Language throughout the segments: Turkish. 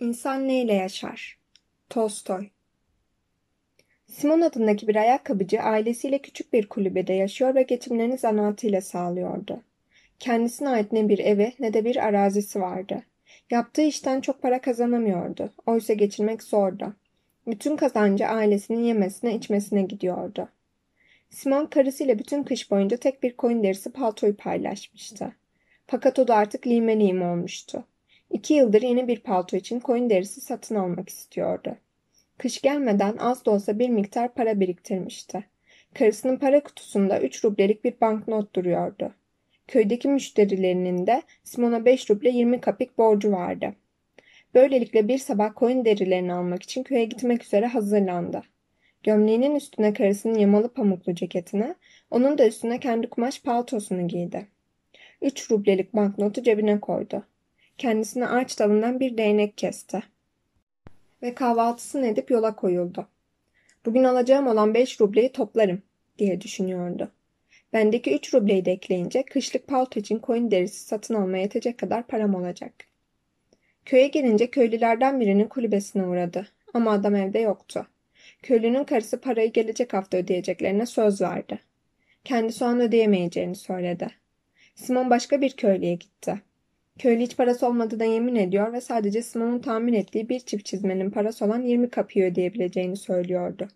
İnsan neyle yaşar? Tolstoy Simon adındaki bir ayakkabıcı ailesiyle küçük bir kulübede yaşıyor ve geçimlerini zanaatıyla sağlıyordu. Kendisine ait ne bir evi ne de bir arazisi vardı. Yaptığı işten çok para kazanamıyordu. Oysa geçinmek zordu. Bütün kazancı ailesinin yemesine içmesine gidiyordu. Simon karısıyla bütün kış boyunca tek bir koyun derisi paltoyu paylaşmıştı. Fakat o da artık lime lim olmuştu. İki yıldır yeni bir palto için koyun derisi satın almak istiyordu. Kış gelmeden az da olsa bir miktar para biriktirmişti. Karısının para kutusunda üç rublelik bir banknot duruyordu. Köydeki müşterilerinin de Simon'a beş ruble yirmi kapik borcu vardı. Böylelikle bir sabah koyun derilerini almak için köye gitmek üzere hazırlandı. Gömleğinin üstüne karısının yamalı pamuklu ceketini, onun da üstüne kendi kumaş paltosunu giydi. Üç rublelik banknotu cebine koydu. Kendisine ağaç dalından bir değnek kesti. Ve kahvaltısını edip yola koyuldu. Bugün alacağım olan beş rubleyi toplarım diye düşünüyordu. Bendeki üç rubleyi de ekleyince kışlık palto için koyun derisi satın almaya yetecek kadar param olacak. Köye gelince köylülerden birinin kulübesine uğradı. Ama adam evde yoktu. Köylünün karısı parayı gelecek hafta ödeyeceklerine söz verdi. Kendisi o ödeyemeyeceğini söyledi. Simon başka bir köylüye gitti. Köylü hiç parası olmadığına yemin ediyor ve sadece Simon'un tahmin ettiği bir çift çizmenin parası olan 20 kapıyı ödeyebileceğini söylüyordu.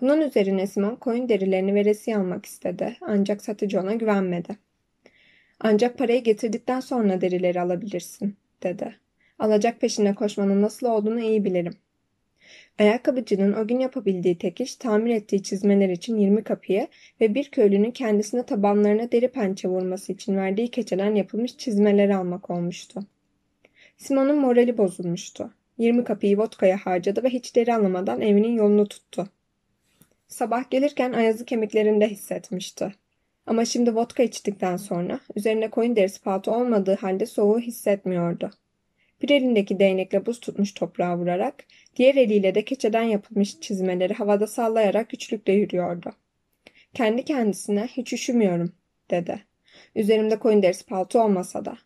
Bunun üzerine Simon koyun derilerini veresiye almak istedi ancak satıcı ona güvenmedi. Ancak parayı getirdikten sonra derileri alabilirsin dedi. Alacak peşinde koşmanın nasıl olduğunu iyi bilirim. Ayakkabıcının o gün yapabildiği tek iş tamir ettiği çizmeler için 20 kapıyı ve bir köylünün kendisine tabanlarına deri pençe vurması için verdiği keçeden yapılmış çizmeleri almak olmuştu. Simon'un morali bozulmuştu. 20 kapıyı vodkaya harcadı ve hiç deri alamadan evinin yolunu tuttu. Sabah gelirken ayazı kemiklerinde hissetmişti. Ama şimdi vodka içtikten sonra üzerine koyun derisi palto olmadığı halde soğuğu hissetmiyordu. Bir elindeki değnekle buz tutmuş toprağa vurarak, diğer eliyle de keçeden yapılmış çizmeleri havada sallayarak güçlükle yürüyordu. Kendi kendisine hiç üşümüyorum, dedi. Üzerimde koyun derisi palto olmasa da.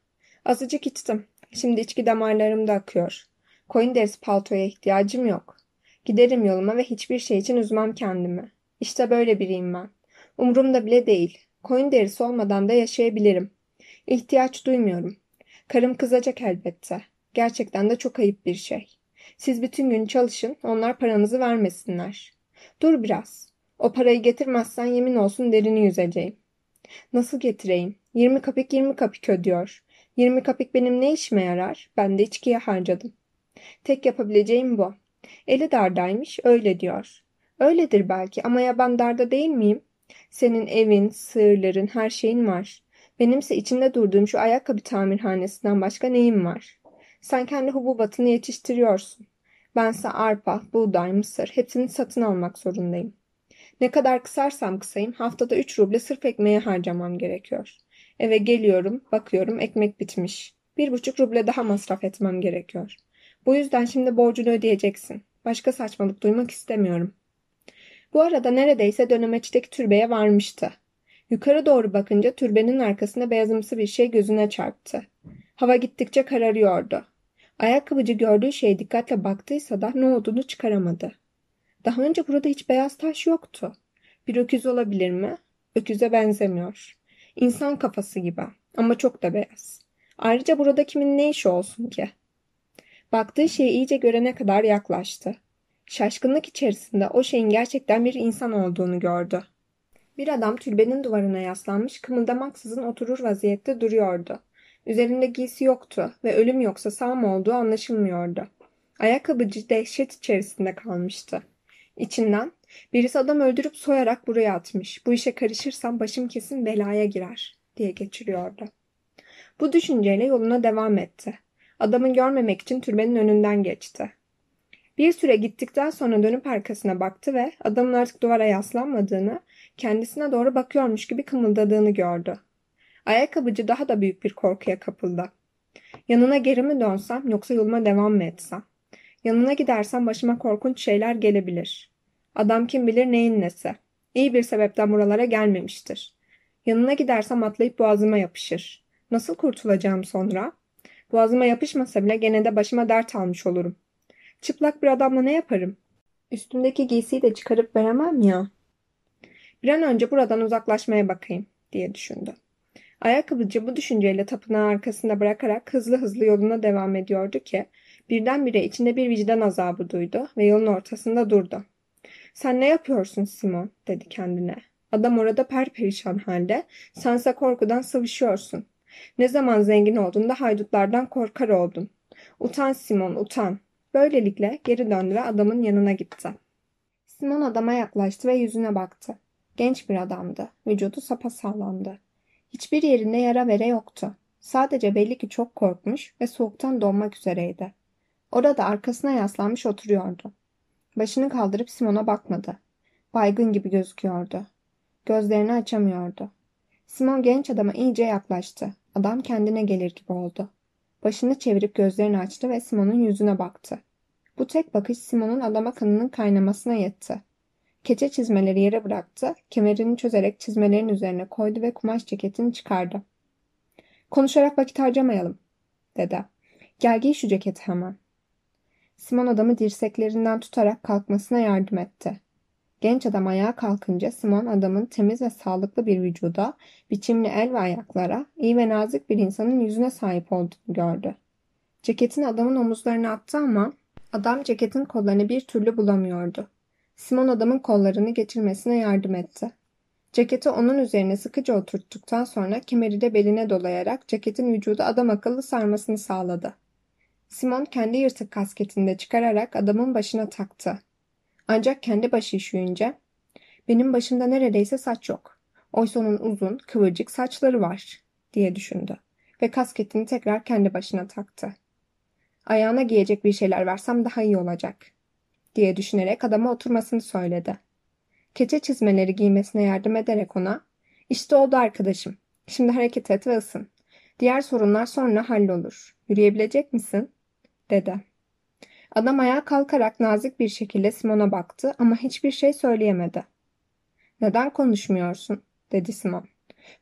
Azıcık içtim. Şimdi içki damarlarımda akıyor. Koyun derisi paltoya ihtiyacım yok. Giderim yoluma ve hiçbir şey için üzmem kendimi. İşte böyle biriyim ben. Umurumda bile değil. Koyun derisi olmadan da yaşayabilirim. İhtiyaç duymuyorum. Karım kızacak elbette. Gerçekten de çok ayıp bir şey. Siz bütün gün çalışın, onlar paranızı vermesinler. Dur biraz. O parayı getirmezsen yemin olsun derini yüzeceğim. Nasıl getireyim? 20 kapik 20 kapik ödüyor. 20 kapik benim ne işime yarar? Ben de içkiye harcadım. Tek yapabileceğim bu. Eli dardaymış, öyle diyor. Öyledir belki ama ya ben darda değil miyim? Senin evin, sığırların, her şeyin var. Benimse içinde durduğum şu ayakkabı tamirhanesinden başka neyim var? Sen kendi hububatını yetiştiriyorsun. Bense arpa, buğday, mısır hepsini satın almak zorundayım. Ne kadar kısarsam kısayım haftada 3 ruble sırf ekmeğe harcamam gerekiyor. Eve geliyorum, bakıyorum ekmek bitmiş. Bir buçuk ruble daha masraf etmem gerekiyor. Bu yüzden şimdi borcunu ödeyeceksin. Başka saçmalık duymak istemiyorum. Bu arada neredeyse dönemeçteki türbeye varmıştı. Yukarı doğru bakınca türbenin arkasında beyazımsı bir şey gözüne çarptı. Hava gittikçe kararıyordu. Ayakkabıcı gördüğü şeye dikkatle baktıysa da ne olduğunu çıkaramadı. Daha önce burada hiç beyaz taş yoktu. Bir öküz olabilir mi? Öküze benzemiyor. İnsan kafası gibi ama çok da beyaz. Ayrıca burada kimin ne işi olsun ki? Baktığı şeyi iyice görene kadar yaklaştı. Şaşkınlık içerisinde o şeyin gerçekten bir insan olduğunu gördü. Bir adam türbenin duvarına yaslanmış kımıldamaksızın oturur vaziyette duruyordu. Üzerinde giysi yoktu ve ölüm yoksa sağ mı olduğu anlaşılmıyordu. Ayakkabıcı dehşet içerisinde kalmıştı. İçinden birisi adam öldürüp soyarak buraya atmış. Bu işe karışırsam başım kesin belaya girer diye geçiriyordu. Bu düşünceyle yoluna devam etti. Adamı görmemek için türbenin önünden geçti. Bir süre gittikten sonra dönüp arkasına baktı ve adamın artık duvara yaslanmadığını, kendisine doğru bakıyormuş gibi kımıldadığını gördü. Ayakkabıcı daha da büyük bir korkuya kapıldı. Yanına geri mi dönsem yoksa yoluma devam mı etsem? Yanına gidersem başıma korkunç şeyler gelebilir. Adam kim bilir neyin nesi. İyi bir sebepten buralara gelmemiştir. Yanına gidersem atlayıp boğazıma yapışır. Nasıl kurtulacağım sonra? Boğazıma yapışmasa bile gene de başıma dert almış olurum. Çıplak bir adamla ne yaparım? Üstümdeki giysiyi de çıkarıp veremem ya. Bir an önce buradan uzaklaşmaya bakayım diye düşündü. Ayakkabıcı bu düşünceyle tapınağı arkasında bırakarak hızlı hızlı yoluna devam ediyordu ki birdenbire içinde bir vicdan azabı duydu ve yolun ortasında durdu. Sen ne yapıyorsun Simon dedi kendine. Adam orada perperişan halde sense korkudan sıvışıyorsun. Ne zaman zengin olduğunda haydutlardan korkar oldun. Utan Simon utan. Böylelikle geri döndü ve adamın yanına gitti. Simon adama yaklaştı ve yüzüne baktı. Genç bir adamdı. Vücudu sapasağlamdı. Hiçbir yerinde yara vere yoktu. Sadece belli ki çok korkmuş ve soğuktan donmak üzereydi. Orada arkasına yaslanmış oturuyordu. Başını kaldırıp Simon'a bakmadı. Baygın gibi gözüküyordu. Gözlerini açamıyordu. Simon genç adama iyice yaklaştı. Adam kendine gelir gibi oldu. Başını çevirip gözlerini açtı ve Simon'un yüzüne baktı. Bu tek bakış Simon'un adama kanının kaynamasına yetti. Keçe çizmeleri yere bıraktı, kemerini çözerek çizmelerin üzerine koydu ve kumaş ceketini çıkardı. Konuşarak vakit harcamayalım, dedi. Gel giy şu ceketi hemen. Simon adamı dirseklerinden tutarak kalkmasına yardım etti. Genç adam ayağa kalkınca Simon adamın temiz ve sağlıklı bir vücuda, biçimli el ve ayaklara, iyi ve nazik bir insanın yüzüne sahip olduğunu gördü. Ceketin adamın omuzlarına attı ama adam ceketin kollarını bir türlü bulamıyordu. Simon adamın kollarını geçirmesine yardım etti. Ceketi onun üzerine sıkıca oturttuktan sonra kemeri de beline dolayarak ceketin vücudu adam akıllı sarmasını sağladı. Simon kendi yırtık kasketini de çıkararak adamın başına taktı. Ancak kendi başı üşüyünce benim başımda neredeyse saç yok. Oysa onun uzun, kıvırcık saçları var diye düşündü ve kasketini tekrar kendi başına taktı. Ayağına giyecek bir şeyler versem daha iyi olacak diye düşünerek adama oturmasını söyledi. Keçe çizmeleri giymesine yardım ederek ona işte oldu arkadaşım. Şimdi hareket et ve ısın. Diğer sorunlar sonra hallolur. Yürüyebilecek misin? dedi. Adam ayağa kalkarak nazik bir şekilde Simon'a baktı ama hiçbir şey söyleyemedi. Neden konuşmuyorsun? dedi Simon.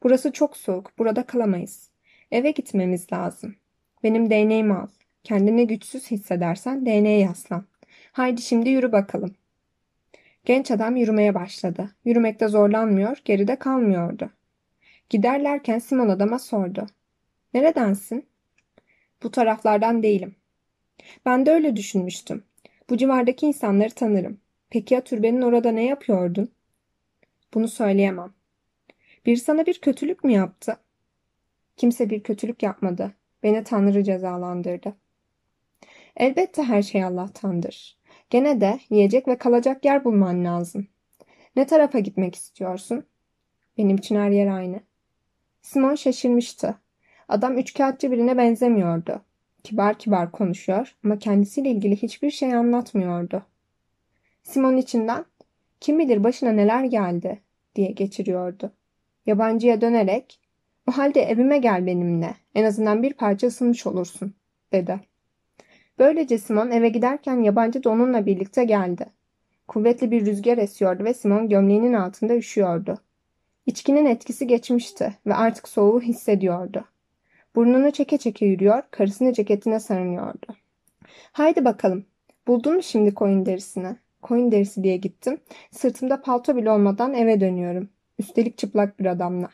Burası çok soğuk, burada kalamayız. Eve gitmemiz lazım. Benim değneğimi al. Kendini güçsüz hissedersen değneğe yaslan. Haydi şimdi yürü bakalım. Genç adam yürümeye başladı. Yürümekte zorlanmıyor, geride kalmıyordu. Giderlerken Simon adama sordu. Neredensin? Bu taraflardan değilim. Ben de öyle düşünmüştüm. Bu civardaki insanları tanırım. Peki ya türbenin orada ne yapıyordun? Bunu söyleyemem. Bir sana bir kötülük mü yaptı? Kimse bir kötülük yapmadı. Beni Tanrı cezalandırdı. Elbette her şey Allah'tandır. Gene de yiyecek ve kalacak yer bulman lazım. Ne tarafa gitmek istiyorsun? Benim için her yer aynı. Simon şaşırmıştı. Adam üçkağıtçı birine benzemiyordu. Kibar kibar konuşuyor ama kendisiyle ilgili hiçbir şey anlatmıyordu. Simon içinden kim bilir başına neler geldi diye geçiriyordu. Yabancıya dönerek o halde evime gel benimle en azından bir parça ısınmış olursun dedi. Böylece Simon eve giderken yabancı da onunla birlikte geldi. Kuvvetli bir rüzgar esiyordu ve Simon gömleğinin altında üşüyordu. İçkinin etkisi geçmişti ve artık soğuğu hissediyordu. Burnunu çeke çeke yürüyor, karısını ceketine sarınıyordu. Haydi bakalım. Buldun mu şimdi koyun derisini? Koyun derisi diye gittim. Sırtımda palto bile olmadan eve dönüyorum. Üstelik çıplak bir adamla.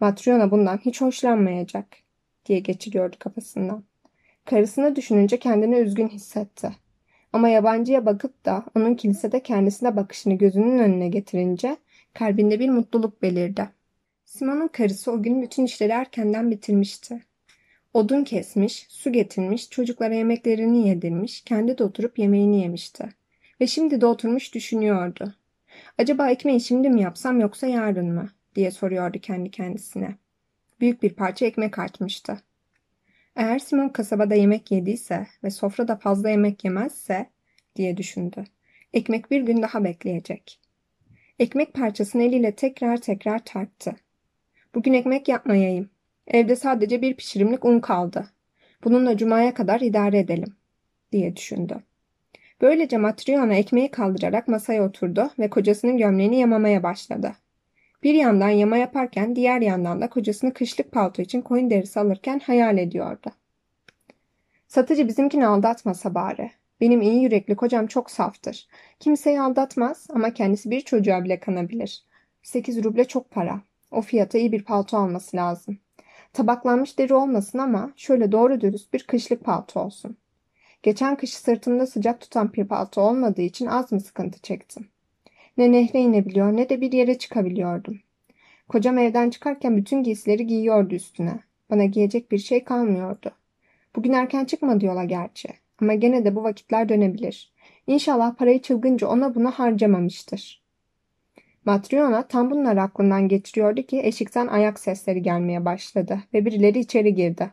Matryona bundan hiç hoşlanmayacak diye geçiriyordu kafasından. Karısını düşününce kendini üzgün hissetti. Ama yabancıya bakıp da onun kilisede kendisine bakışını gözünün önüne getirince kalbinde bir mutluluk belirdi. Simon'un karısı o gün bütün işleri erkenden bitirmişti. Odun kesmiş, su getirmiş, çocuklara yemeklerini yedirmiş, kendi de oturup yemeğini yemişti. Ve şimdi de oturmuş düşünüyordu. Acaba ekmeği şimdi mi yapsam yoksa yarın mı? diye soruyordu kendi kendisine. Büyük bir parça ekmek artmıştı. Eğer Simon kasabada yemek yediyse ve sofrada fazla yemek yemezse diye düşündü. Ekmek bir gün daha bekleyecek. Ekmek parçasını eliyle tekrar tekrar tarttı. Bugün ekmek yapmayayım. Evde sadece bir pişirimlik un kaldı. Bununla cumaya kadar idare edelim, diye düşündü. Böylece Matryona ekmeği kaldırarak masaya oturdu ve kocasının gömleğini yamamaya başladı. Bir yandan yama yaparken diğer yandan da kocasını kışlık palto için koyun derisi alırken hayal ediyordu. Satıcı bizimkini aldatmasa bari. Benim iyi yürekli kocam çok saftır. Kimseyi aldatmaz ama kendisi bir çocuğa bile kanabilir. Sekiz ruble çok para. O fiyata iyi bir palto alması lazım. Tabaklanmış deri olmasın ama şöyle doğru dürüst bir kışlık palto olsun. Geçen kış sırtımda sıcak tutan bir palto olmadığı için az mı sıkıntı çektim. Ne nehre inebiliyor ne de bir yere çıkabiliyordum. Kocam evden çıkarken bütün giysileri giyiyordu üstüne. Bana giyecek bir şey kalmıyordu. Bugün erken çıkmadı yola gerçi. Ama gene de bu vakitler dönebilir. İnşallah parayı çılgınca ona buna harcamamıştır. Matryona tam bunları aklından geçiriyordu ki eşikten ayak sesleri gelmeye başladı ve birileri içeri girdi.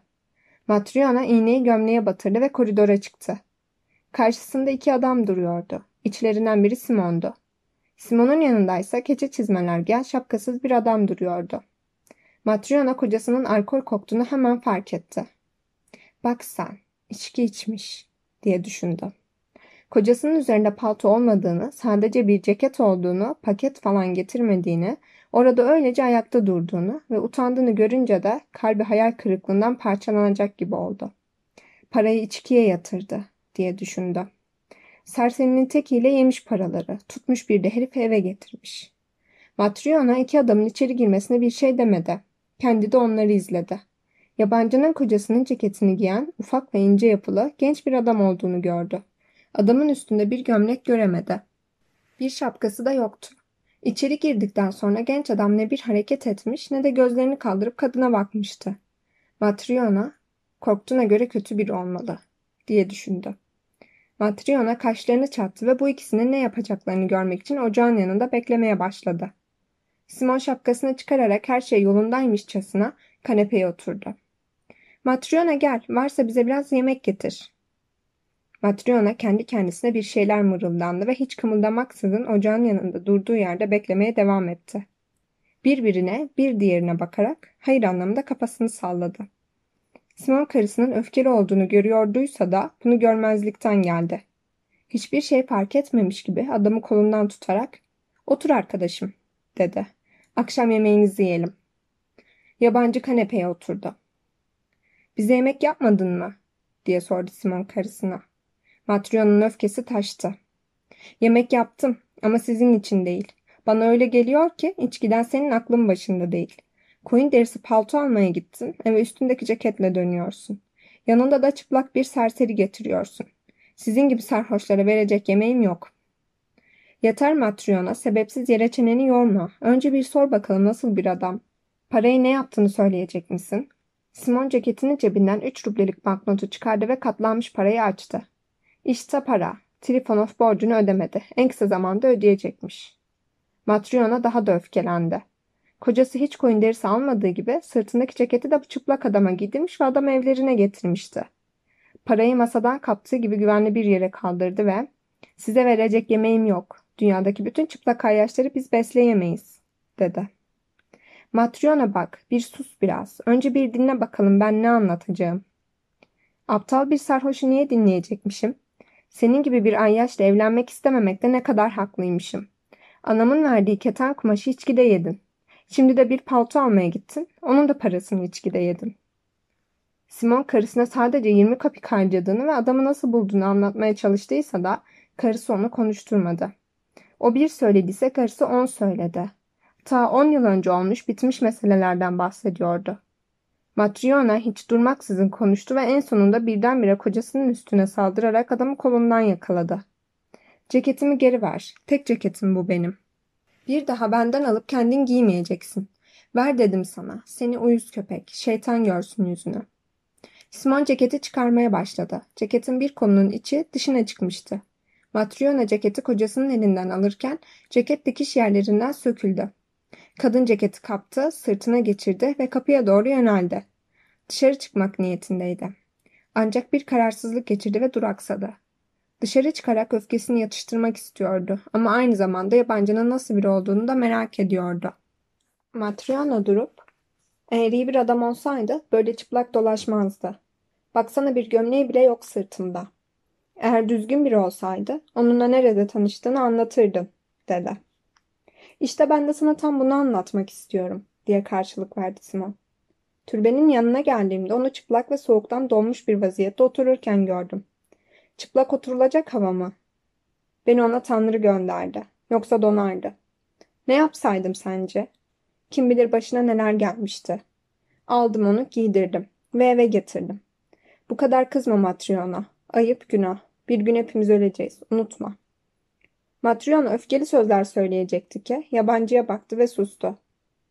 Matryona iğneyi gömleğe batırdı ve koridora çıktı. Karşısında iki adam duruyordu. İçlerinden biri Simon'du. Simon'un yanındaysa keçe çizmeler giyen şapkasız bir adam duruyordu. Matryona kocasının alkol koktuğunu hemen fark etti. Bak sen, içki içmiş diye düşündü. Kocasının üzerinde palto olmadığını, sadece bir ceket olduğunu, paket falan getirmediğini, orada öylece ayakta durduğunu ve utandığını görünce de kalbi hayal kırıklığından parçalanacak gibi oldu. Parayı içkiye yatırdı diye düşündü. Serserinin tekiyle yemiş paraları, tutmuş bir de herifi eve getirmiş. Matryona iki adamın içeri girmesine bir şey demedi. Kendi de onları izledi. Yabancının kocasının ceketini giyen, ufak ve ince yapılı, genç bir adam olduğunu gördü. Adamın üstünde bir gömlek göremedi. Bir şapkası da yoktu. İçeri girdikten sonra genç adam ne bir hareket etmiş ne de gözlerini kaldırıp kadına bakmıştı. Matryona, korktuğuna göre kötü biri olmalı, diye düşündü. Matryona kaşlarını çattı ve bu ikisinin ne yapacaklarını görmek için ocağın yanında beklemeye başladı. Simon şapkasını çıkararak her şey yolundaymışçasına kanepeye oturdu. Matryona gel, varsa bize biraz yemek getir. Matryona kendi kendisine bir şeyler mırıldandı ve hiç kımıldamaksızın ocağın yanında durduğu yerde beklemeye devam etti. Birbirine, bir diğerine bakarak hayır anlamında kafasını salladı. Simon karısının öfkeli olduğunu görüyorduysa da bunu görmezlikten geldi. Hiçbir şey fark etmemiş gibi adamı kolundan tutarak ''Otur arkadaşım'' dedi. ''Akşam yemeğinizi yiyelim.'' Yabancı kanepeye oturdu. ''Bize yemek yapmadın mı?'' diye sordu Simon karısına. Matryon'un öfkesi taştı. ''Yemek yaptım ama sizin için değil. Bana öyle geliyor ki içkiden senin aklın başında değil. Koyun derisi palto almaya gittin eve üstündeki ceketle dönüyorsun. Yanında da çıplak bir serseri getiriyorsun. Sizin gibi sarhoşlara verecek yemeğim yok. Yeter Matryona, sebepsiz yere çeneni yorma. Önce bir sor bakalım nasıl bir adam. Parayı ne yaptığını söyleyecek misin? Simon ceketinin cebinden 3 rublelik banknotu çıkardı ve katlanmış parayı açtı. İşte para. Trifonov borcunu ödemedi. En kısa zamanda ödeyecekmiş. Matryona daha da öfkelendi. Kocası hiç koyun derisi almadığı gibi sırtındaki ceketi de çıplak adama giydirmiş ve adam evlerine getirmişti. Parayı masadan kaptığı gibi güvenli bir yere kaldırdı ve ''Size verecek yemeğim yok. Dünyadaki bütün çıplak ayyaşları biz besleyemeyiz.'' dedi. Matryona bak, bir sus biraz. Önce bir dinle bakalım ben ne anlatacağım. Aptal bir sarhoşu niye dinleyecekmişim? Senin gibi bir ayyaşla evlenmek istememekte ne kadar haklıymışım. Anamın verdiği keten kumaşı içkide yedin. Şimdi de bir palto almaya gittin. Onun da parasını içkide yedin. Simon karısına sadece 20 kapik harcadığını ve adamı nasıl bulduğunu anlatmaya çalıştıysa da karısı onu konuşturmadı. O bir söylediyse karısı on söyledi. Ta on yıl önce olmuş bitmiş meselelerden bahsediyordu. Matryona hiç durmaksızın konuştu ve en sonunda birdenbire kocasının üstüne saldırarak adamı kolundan yakaladı. Ceketimi geri ver. Tek ceketim bu benim. Bir daha benden alıp kendin giymeyeceksin. Ver dedim sana. Seni uyuz köpek. Şeytan görsün yüzünü. Simon ceketi çıkarmaya başladı. Ceketin bir kolunun içi dışına çıkmıştı. Matryona ceketi kocasının elinden alırken ceket dikiş yerlerinden söküldü. Kadın ceketi kaptı, sırtına geçirdi ve kapıya doğru yöneldi. Dışarı çıkmak niyetindeydi. Ancak bir kararsızlık geçirdi ve duraksadı. Dışarı çıkarak öfkesini yatıştırmak istiyordu ama aynı zamanda yabancının nasıl biri olduğunu da merak ediyordu. Matryona durup, eğer iyi bir adam olsaydı böyle çıplak dolaşmazdı. Baksana bir gömleği bile yok sırtımda. Eğer düzgün biri olsaydı onunla nerede tanıştığını anlatırdım, dedi. İşte ben de sana tam bunu anlatmak istiyorum, diye karşılık verdi Simon. Türbenin yanına geldiğimde onu çıplak ve soğuktan donmuş bir vaziyette otururken gördüm. Çıplak oturulacak hava mı? Beni ona Tanrı gönderdi. Yoksa donardı. Ne yapsaydım sence? Kim bilir başına neler gelmişti. Aldım onu giydirdim ve eve getirdim. Bu kadar kızma Matryona. Ayıp günah. Bir gün hepimiz öleceğiz. Unutma. Matryona öfkeli sözler söyleyecekti ki yabancıya baktı ve sustu.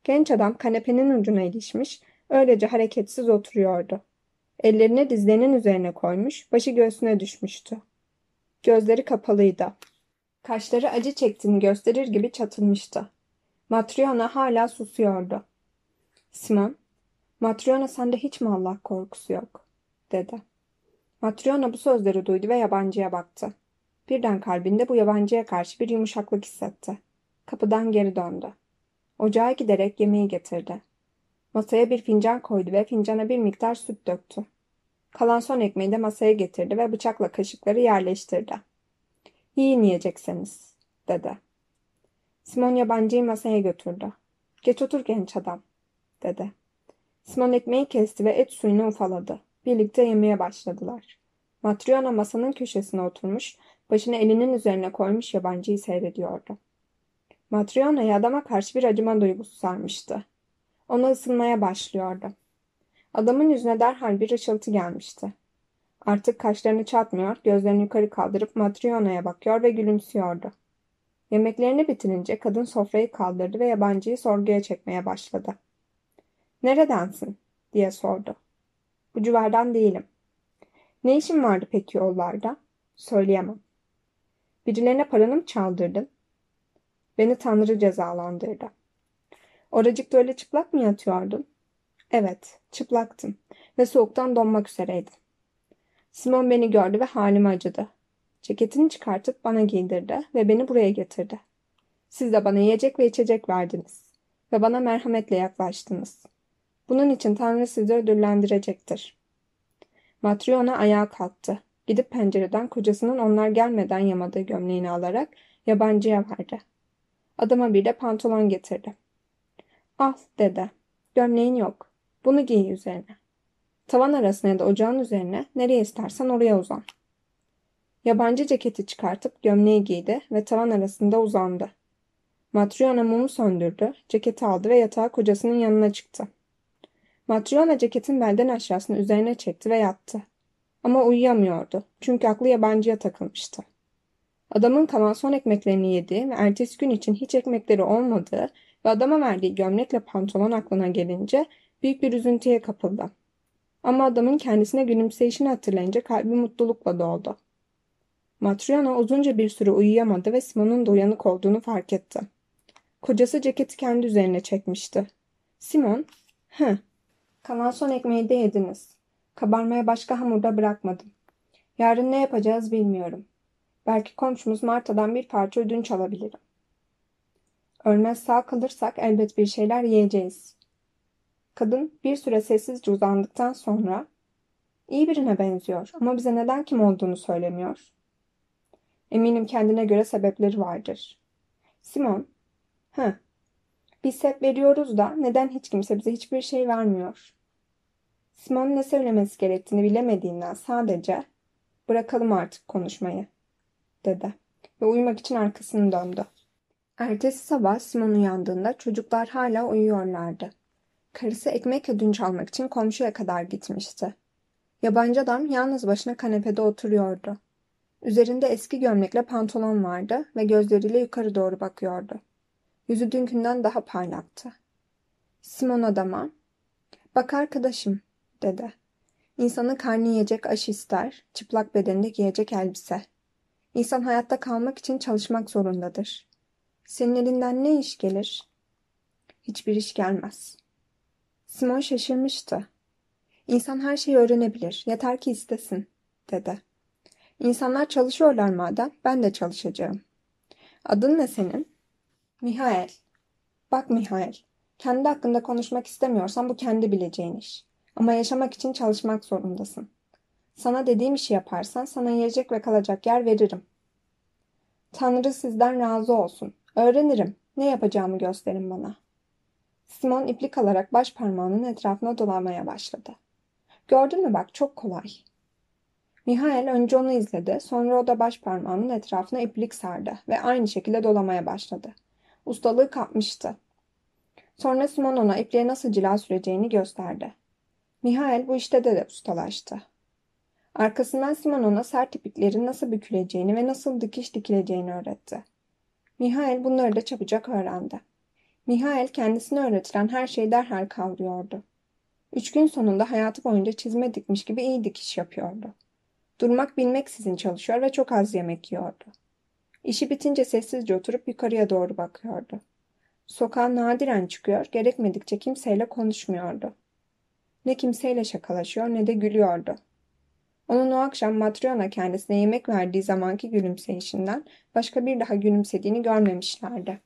Genç adam kanepenin ucuna ilişmiş, öylece hareketsiz oturuyordu. Ellerini dizlerinin üzerine koymuş, başı göğsüne düşmüştü. Gözleri kapalıydı. Kaşları acı çektiğini gösterir gibi çatılmıştı. Matryona hala susuyordu. Simon, Matryona sende hiç mi Allah korkusu yok? dedi. Matryona bu sözleri duydu ve yabancıya baktı. Birden kalbinde bu yabancıya karşı bir yumuşaklık hissetti. Kapıdan geri döndü. Ocağa giderek yemeği getirdi. Masaya bir fincan koydu ve fincana bir miktar süt döktü. Kalan son ekmeği de masaya getirdi ve bıçakla kaşıkları yerleştirdi. Yiyin yiyecekseniz, dedi. Simon yabancıyı masaya götürdü. Geç otur genç adam, dedi. Simon ekmeği kesti ve et suyunu ufaladı. Birlikte yemeye başladılar. Matryona masanın köşesine oturmuş, başını elinin üzerine koymuş yabancıyı seyrediyordu. Matryona'yı adama karşı bir acıma duygusu sarmıştı. Ona ısınmaya başlıyordu. Adamın yüzüne derhal bir ışıltı gelmişti. Artık kaşlarını çatmıyor, gözlerini yukarı kaldırıp Matryona'ya bakıyor ve gülümsüyordu. Yemeklerini bitirince kadın sofrayı kaldırdı ve yabancıyı sorguya çekmeye başladı. Neredensin? diye sordu. Bu civardan değilim. Ne işin vardı peki yollarda? Söyleyemem. Birilerine paranı mı çaldırdın? Beni Tanrı cezalandırdı. Oracıkta öyle çıplak mı yatıyordun? Evet, çıplaktım ve soğuktan donmak üzereydim. Simon beni gördü ve halime acıdı. Ceketini çıkartıp bana giydirdi ve beni buraya getirdi. Siz de bana yiyecek ve içecek verdiniz ve bana merhametle yaklaştınız. Bunun için Tanrı sizi ödüllendirecektir. Matryona ayağa kalktı. Gidip pencereden kocasının onlar gelmeden yamadığı gömleğini alarak yabancıya verdi. Adama bir de pantolon getirdi. Al dedi. Gömleğin yok. Bunu giy üzerine. Tavan arasına ya da ocağın üzerine nereye istersen oraya uzan. Yabancı ceketi çıkartıp gömleği giydi ve tavan arasında uzandı. Matryona mumu söndürdü, ceketi aldı ve yatağa kocasının yanına çıktı. Matryona ceketin belden aşağısını üzerine çekti ve yattı. Ama uyuyamıyordu çünkü aklı yabancıya takılmıştı. Adamın kalan son ekmeklerini yediği ve ertesi gün için hiç ekmekleri olmadığı ve adama verdiği gömlekle pantolon aklına gelince büyük bir üzüntüye kapıldı. Ama adamın kendisine gülümseyişini hatırlayınca kalbi mutlulukla doldu. Matryona uzunca bir süre uyuyamadı ve Simon'un da uyanık olduğunu fark etti. Kocası ceketi kendi üzerine çekmişti. Simon, hı, kalan son ekmeği de yediniz. Kabarmaya başka hamurda bırakmadım. Yarın ne yapacağız bilmiyorum. Belki komşumuz Marta'dan bir parça ödünç alabilirim. Ölmez sağ kalırsak elbet bir şeyler yiyeceğiz. Kadın bir süre sessizce uzandıktan sonra iyi birine benziyor ama bize neden kim olduğunu söylemiyor. Eminim kendine göre sebepleri vardır. Simon, hı, biz hep veriyoruz da neden hiç kimse bize hiçbir şey vermiyor? Simon ne söylemesi gerektiğini bilemediğinden sadece bırakalım artık konuşmayı dedi ve uyumak için arkasını döndü. Ertesi sabah Simon uyandığında çocuklar hala uyuyorlardı. Karısı ekmek ödünç almak için komşuya kadar gitmişti. Yabancı adam yalnız başına kanepede oturuyordu. Üzerinde eski gömlekle pantolon vardı ve gözleriyle yukarı doğru bakıyordu. Yüzü dünkünden daha parlaktı. Simon adama, ''Bak arkadaşım'' dedi. İnsanın karnı yiyecek aş ister, çıplak bedeninde giyecek elbise. İnsan hayatta kalmak için çalışmak zorundadır. Senin elinden ne iş gelir? Hiçbir iş gelmez. Simon şaşırmıştı. İnsan her şeyi öğrenebilir, yeter ki istesin, dedi. İnsanlar çalışıyorlar madem, ben de çalışacağım. Adın ne senin? Mihail. Bak Mihail, kendi hakkında konuşmak istemiyorsan bu kendi bileceğin iş. Ama yaşamak için çalışmak zorundasın. Sana dediğim işi yaparsan sana yiyecek ve kalacak yer veririm. Tanrı sizden razı olsun. Öğrenirim. Ne yapacağımı gösterin bana. Simon iplik alarak baş parmağının etrafına dolamaya başladı. Gördün mü bak çok kolay. Mihail önce onu izledi, sonra o da baş parmağının etrafına iplik sardı ve aynı şekilde dolamaya başladı. Ustalığı kapmıştı. Sonra Simon ona ipliğe nasıl cila süreceğini gösterdi. Mihail bu işte de, de ustalaştı. Arkasından Simon ona sert ipliklerin nasıl büküleceğini ve nasıl dikiş dikileceğini öğretti. Mihail bunları da çabucak öğrendi. Mihail kendisine öğretilen her şeyi derhal kavruyordu. Üç gün sonunda hayatı boyunca çizme dikmiş gibi iyi dikiş yapıyordu. Durmak bilmeksizin çalışıyor ve çok az yemek yiyordu. İşi bitince sessizce oturup yukarıya doğru bakıyordu. Sokağa nadiren çıkıyor, gerekmedikçe kimseyle konuşmuyordu. Ne kimseyle şakalaşıyor ne de gülüyordu. Onun o akşam Matryona kendisine yemek verdiği zamanki gülümseyişinden başka bir daha gülümsediğini görmemişlerdi.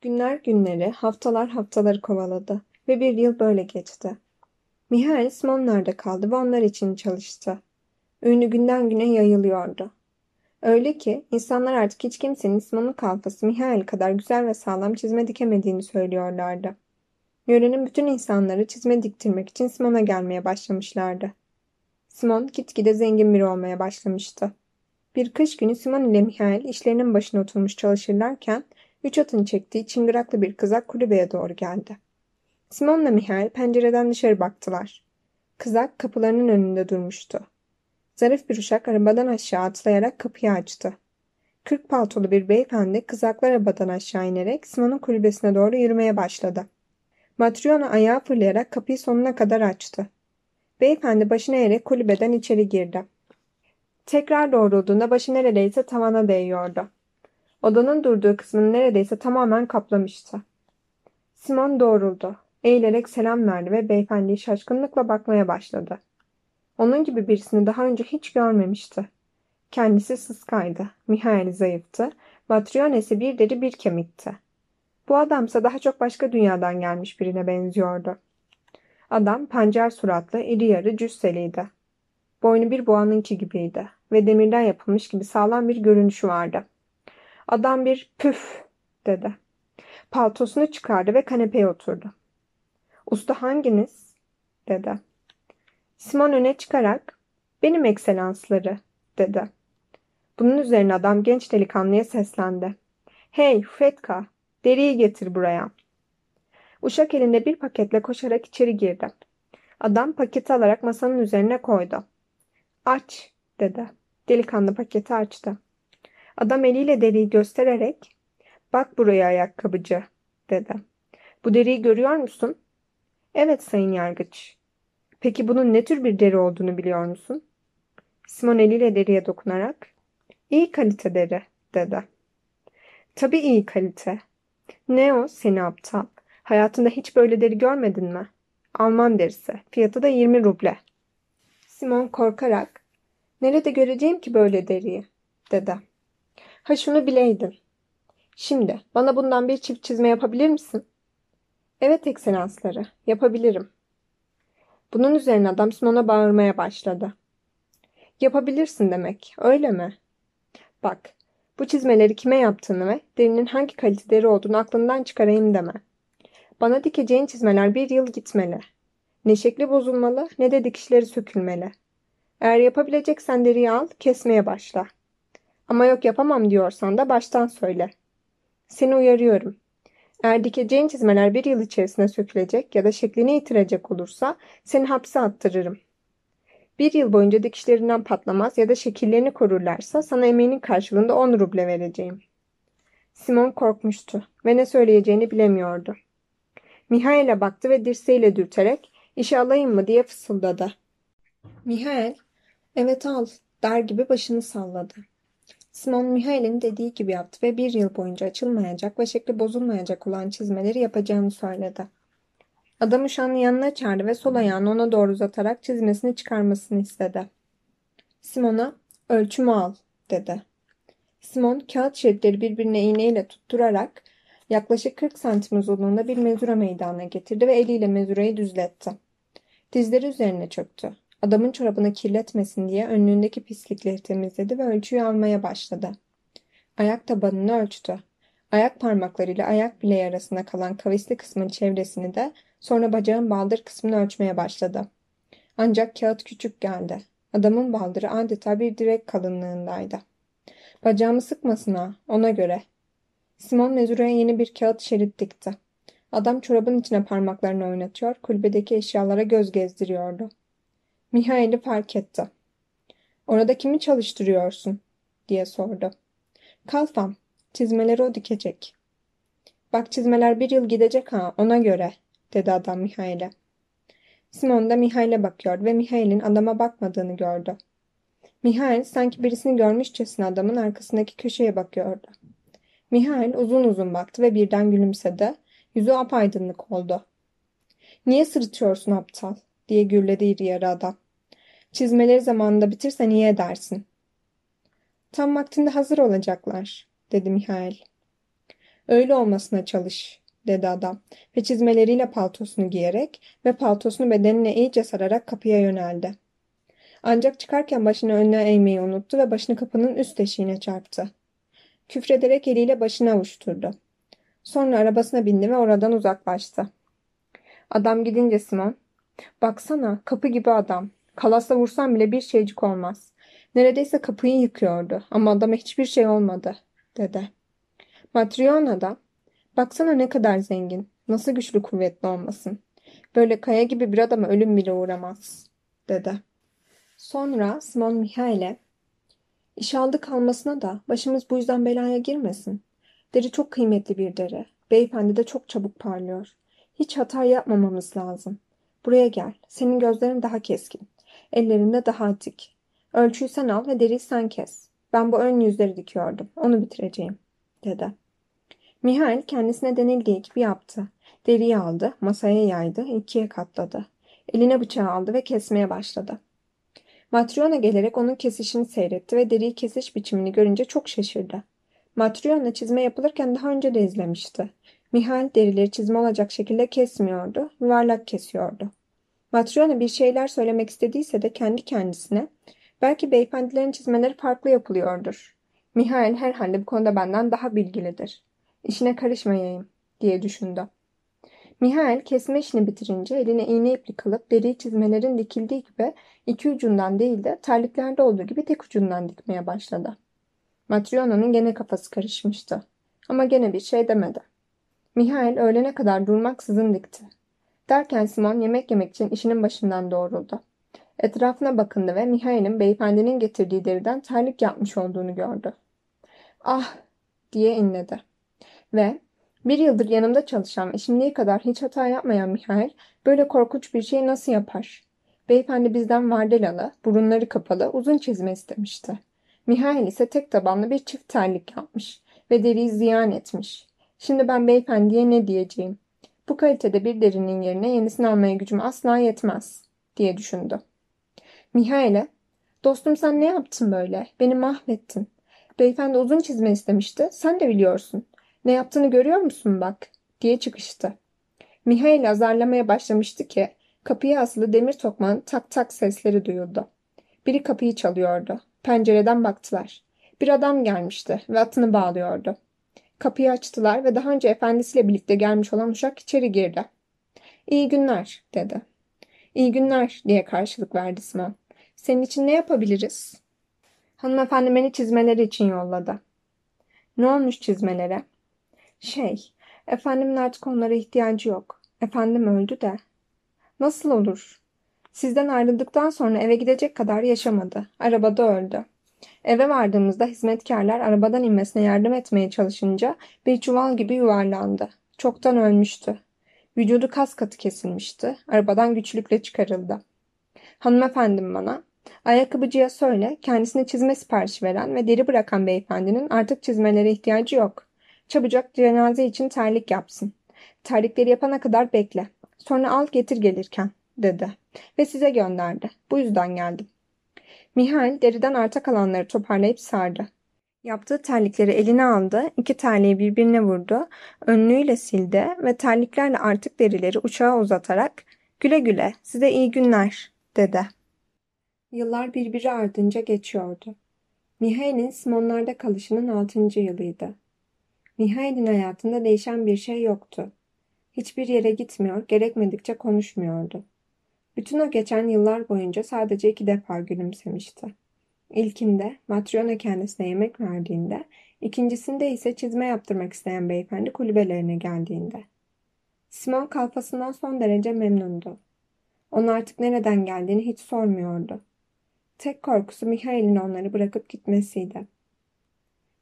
Günler günleri, haftalar haftaları kovaladı ve bir yıl böyle geçti. Mihail Smonlar'da kaldı ve onlar için çalıştı. Ünlü günden güne yayılıyordu. Öyle ki insanlar artık hiç kimsenin Simon'un kalfası Mihail kadar güzel ve sağlam çizme dikemediğini söylüyorlardı. Yörenin bütün insanları çizme diktirmek için Simon'a gelmeye başlamışlardı. Simon gitgide zengin biri olmaya başlamıştı. Bir kış günü Simon ile Mihail işlerinin başına oturmuş çalışırlarken üç atın çektiği çıngıraklı bir kızak kulübeye doğru geldi. Simon'la Mihail pencereden dışarı baktılar. Kızak kapılarının önünde durmuştu. Zarif bir uşak arabadan aşağı atlayarak kapıyı açtı. Kırk paltolu bir beyefendi kızaklı arabadan aşağı inerek Simon'un kulübesine doğru yürümeye başladı. Matryona ayağı fırlayarak kapıyı sonuna kadar açtı. Beyefendi başını eğerek kulübeden içeri girdi. Tekrar doğrulduğunda başı neredeyse tavana değiyordu. Odanın durduğu kısmını neredeyse tamamen kaplamıştı. Simon doğruldu. Eğilerek selam verdi ve beyefendiyi şaşkınlıkla bakmaya başladı. Onun gibi birisini daha önce hiç görmemişti. Kendisi sıskaydı, Mihail zayıftı, Batrion ise bir deri bir kemikti. Bu adamsa daha çok başka dünyadan gelmiş birine benziyordu. Adam pancar suratlı, iri yarı cüsseliydi. Boynu bir boğanınki gibiydi ve demirden yapılmış gibi sağlam bir görünüşü vardı. Adam bir püf dedi. Paltosunu çıkardı ve kanepeye oturdu. Usta hanginiz? dedi. Simon öne çıkarak benim ekselansları dedi. Bunun üzerine adam genç delikanlıya seslendi. Hey Fetka deriyi getir buraya. Uşak elinde bir paketle koşarak içeri girdi. Adam paketi alarak masanın üzerine koydu. Aç dedi. Delikanlı paketi açtı. Adam eliyle deriyi göstererek bak buraya ayakkabıcı dedi. Bu deriyi görüyor musun? Evet sayın yargıç. Peki bunun ne tür bir deri olduğunu biliyor musun? Simon eliyle deriye dokunarak iyi kalite deri dedi. Tabii iyi kalite. Ne o seni aptal? Hayatında hiç böyle deri görmedin mi? Alman derisi. Fiyatı da 20 ruble. Simon korkarak nerede göreceğim ki böyle deriyi dedi. Ha şunu bileydin. Şimdi bana bundan bir çift çizme yapabilir misin? Evet ekselansları yapabilirim. Bunun üzerine adam Simon'a bağırmaya başladı. Yapabilirsin demek, öyle mi? Bak, bu çizmeleri kime yaptığını ve derinin hangi kalitede olduğunu aklından çıkarayım deme. Bana dikeceğin çizmeler bir yıl gitmeli. Ne şekli bozulmalı ne de dikişleri sökülmeli. Eğer yapabileceksen deriyi al, kesmeye başla. Ama yok yapamam diyorsan da baştan söyle. Seni uyarıyorum. Eğer dikeceğin çizmeler bir yıl içerisinde sökülecek ya da şeklini yitirecek olursa seni hapse attırırım. Bir yıl boyunca dikişlerinden patlamaz ya da şekillerini korurlarsa sana emeğinin karşılığında 10 ruble vereceğim. Simon korkmuştu ve ne söyleyeceğini bilemiyordu. Mihail'e baktı ve dirseğiyle dürterek işe alayım mı diye fısıldadı. Mihail, evet al der gibi başını salladı. Simon Mihail'in dediği gibi yaptı ve bir yıl boyunca açılmayacak ve şekli bozulmayacak olan çizmeleri yapacağını söyledi. Adamı şanlı yanına çağırdı ve sol ayağını ona doğru uzatarak çizmesini çıkarmasını istedi. Simon'a ölçümü al dedi. Simon kağıt şeritleri birbirine iğneyle tutturarak yaklaşık 40 santim uzunluğunda bir mezura meydana getirdi ve eliyle mezurayı düzletti. Dizleri üzerine çöktü. Adamın çorabını kirletmesin diye önlüğündeki pislikleri temizledi ve ölçüyü almaya başladı. Ayak tabanını ölçtü. Ayak parmaklarıyla ayak bileği arasında kalan kavisli kısmın çevresini de sonra bacağın baldır kısmını ölçmeye başladı. Ancak kağıt küçük geldi. Adamın baldırı adeta bir direk kalınlığındaydı. Bacağımı sıkmasın ha, ona göre. Simon mezuraya yeni bir kağıt şerit dikti. Adam çorabın içine parmaklarını oynatıyor, kulübedeki eşyalara göz gezdiriyordu. Mihail'i fark etti. Orada kimi çalıştırıyorsun? diye sordu. Kalfam, çizmeleri o dikecek. Bak çizmeler bir yıl gidecek ha, ona göre, dedi adam Mihail'e. Simon da Mihail'e bakıyor ve Mihail'in adama bakmadığını gördü. Mihail sanki birisini görmüşçesine adamın arkasındaki köşeye bakıyordu. Mihail uzun uzun baktı ve birden gülümsedi. Yüzü apaydınlık oldu. Niye sırıtıyorsun aptal? diye gürledi iri yarı adam. Çizmeleri zamanında bitirsen iyi edersin. Tam vaktinde hazır olacaklar, dedi Mihail. Öyle olmasına çalış, dedi adam ve çizmeleriyle paltosunu giyerek ve paltosunu bedenine iyice sararak kapıya yöneldi. Ancak çıkarken başını önüne eğmeyi unuttu ve başını kapının üst eşiğine çarptı. Küfrederek eliyle başını avuşturdu. Sonra arabasına bindi ve oradan uzaklaştı. Adam gidince Simon, baksana kapı gibi adam. Kalasla vursam bile bir şeycik olmaz. Neredeyse kapıyı yıkıyordu ama adama hiçbir şey olmadı, dedi. Matriona da, baksana ne kadar zengin, nasıl güçlü kuvvetli olmasın. Böyle kaya gibi bir adama ölüm bile uğramaz, dedi. Sonra Simon Mihail'e, iş aldı kalmasına da başımız bu yüzden belaya girmesin. Deri çok kıymetli bir deri. Beyefendi de çok çabuk parlıyor. Hiç hata yapmamamız lazım. Buraya gel. Senin gözlerin daha keskin. Ellerinde daha dik. Ölçüyü sen al ve deriyi sen kes. Ben bu ön yüzleri dikiyordum. Onu bitireceğim, dedi. Mihail kendisine denildiği gibi yaptı. Deriyi aldı, masaya yaydı, ikiye katladı. Eline bıçağı aldı ve kesmeye başladı. Matryona gelerek onun kesişini seyretti ve deriyi kesiş biçimini görünce çok şaşırdı. Matryona çizme yapılırken daha önce de izlemişti. Mihail derileri çizme olacak şekilde kesmiyordu, yuvarlak kesiyordu. Matryona bir şeyler söylemek istediyse de kendi kendisine belki beyefendilerin çizmeleri farklı yapılıyordur. Mihail herhalde bu konuda benden daha bilgilidir. İşine karışmayayım diye düşündü. Mihail kesme işini bitirince eline iğne iplik kalıp deriyi çizmelerin dikildiği gibi iki ucundan değil de terliklerde olduğu gibi tek ucundan dikmeye başladı. Matryona'nın gene kafası karışmıştı. Ama gene bir şey demedi. Mihail öğlene kadar durmaksızın dikti. Derken Simon yemek yemek için işinin başından doğruldu. Etrafına bakındı ve Mihail'in beyefendinin getirdiği deriden terlik yapmış olduğunu gördü. Ah diye inledi. Ve bir yıldır yanımda çalışan ve şimdiye kadar hiç hata yapmayan Mihail böyle korkunç bir şey nasıl yapar? Beyefendi bizden vardelalı, burunları kapalı, uzun çizme istemişti. Mihail ise tek tabanlı bir çift terlik yapmış ve deriyi ziyan etmiş. Şimdi ben beyefendiye ne diyeceğim? Bu kalitede bir derinin yerine yenisini almaya gücüm asla yetmez, diye düşündü. Mihail'e, dostum sen ne yaptın böyle? Beni mahvettin. Beyefendi uzun çizme istemişti, sen de biliyorsun. Ne yaptığını görüyor musun bak, diye çıkıştı. Mihail azarlamaya başlamıştı ki, kapıya asılı demir tokmağın tak tak sesleri duyuldu. Biri kapıyı çalıyordu. Pencereden baktılar. Bir adam gelmişti ve atını bağlıyordu. Kapıyı açtılar ve daha önce efendisiyle birlikte gelmiş olan uşak içeri girdi. İyi günler, dedi. İyi günler, diye karşılık verdi Simon. Senin için ne yapabiliriz? Hanımefendi beni çizmeleri için yolladı. Ne olmuş çizmelere? Şey, efendimin artık onlara ihtiyacı yok. Efendim öldü de. Nasıl olur? Sizden ayrıldıktan sonra eve gidecek kadar yaşamadı. Arabada öldü. Eve vardığımızda hizmetkarlar arabadan inmesine yardım etmeye çalışınca bir çuval gibi yuvarlandı. Çoktan ölmüştü. Vücudu kas katı kesilmişti. Arabadan güçlükle çıkarıldı. Hanımefendim bana, ayakkabıcıya söyle kendisine çizme siparişi veren ve deri bırakan beyefendinin artık çizmelere ihtiyacı yok. Çabucak cenaze için terlik yapsın. Terlikleri yapana kadar bekle. Sonra al getir gelirken, dedi. Ve size gönderdi. Bu yüzden geldim. Mihail deriden arta kalanları toparlayıp sardı. Yaptığı terlikleri eline aldı, iki terliği birbirine vurdu, önlüğüyle sildi ve terliklerle artık derileri uçağa uzatarak güle güle size iyi günler dedi. Yıllar birbiri ardınca geçiyordu. Mihail'in Simonlarda kalışının altıncı yılıydı. Mihail'in hayatında değişen bir şey yoktu. Hiçbir yere gitmiyor, gerekmedikçe konuşmuyordu. Bütün o geçen yıllar boyunca sadece iki defa gülümsemişti. İlkinde Matryona kendisine yemek verdiğinde, ikincisinde ise çizme yaptırmak isteyen beyefendi kulübelerine geldiğinde. Simon kalfasından son derece memnundu. Onun artık nereden geldiğini hiç sormuyordu. Tek korkusu Mihail'in onları bırakıp gitmesiydi.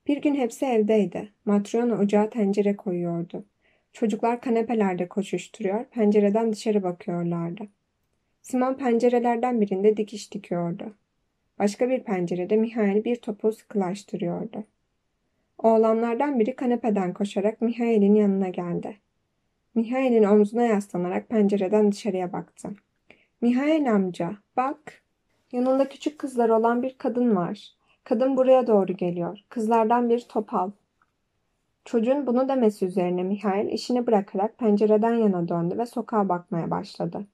Bir gün hepsi evdeydi. Matryona ocağa tencere koyuyordu. Çocuklar kanepelerde koşuşturuyor, pencereden dışarı bakıyorlardı. Simon pencerelerden birinde dikiş dikiyordu. Başka bir pencerede Mihail bir topu sıkılaştırıyordu. Oğlanlardan biri kanepeden koşarak Mihail'in yanına geldi. Mihail'in omzuna yaslanarak pencereden dışarıya baktı. Mihail amca, bak. Yanında küçük kızlar olan bir kadın var. Kadın buraya doğru geliyor. Kızlardan bir top al. Çocuğun bunu demesi üzerine Mihail işini bırakarak pencereden yana döndü ve sokağa bakmaya başladı.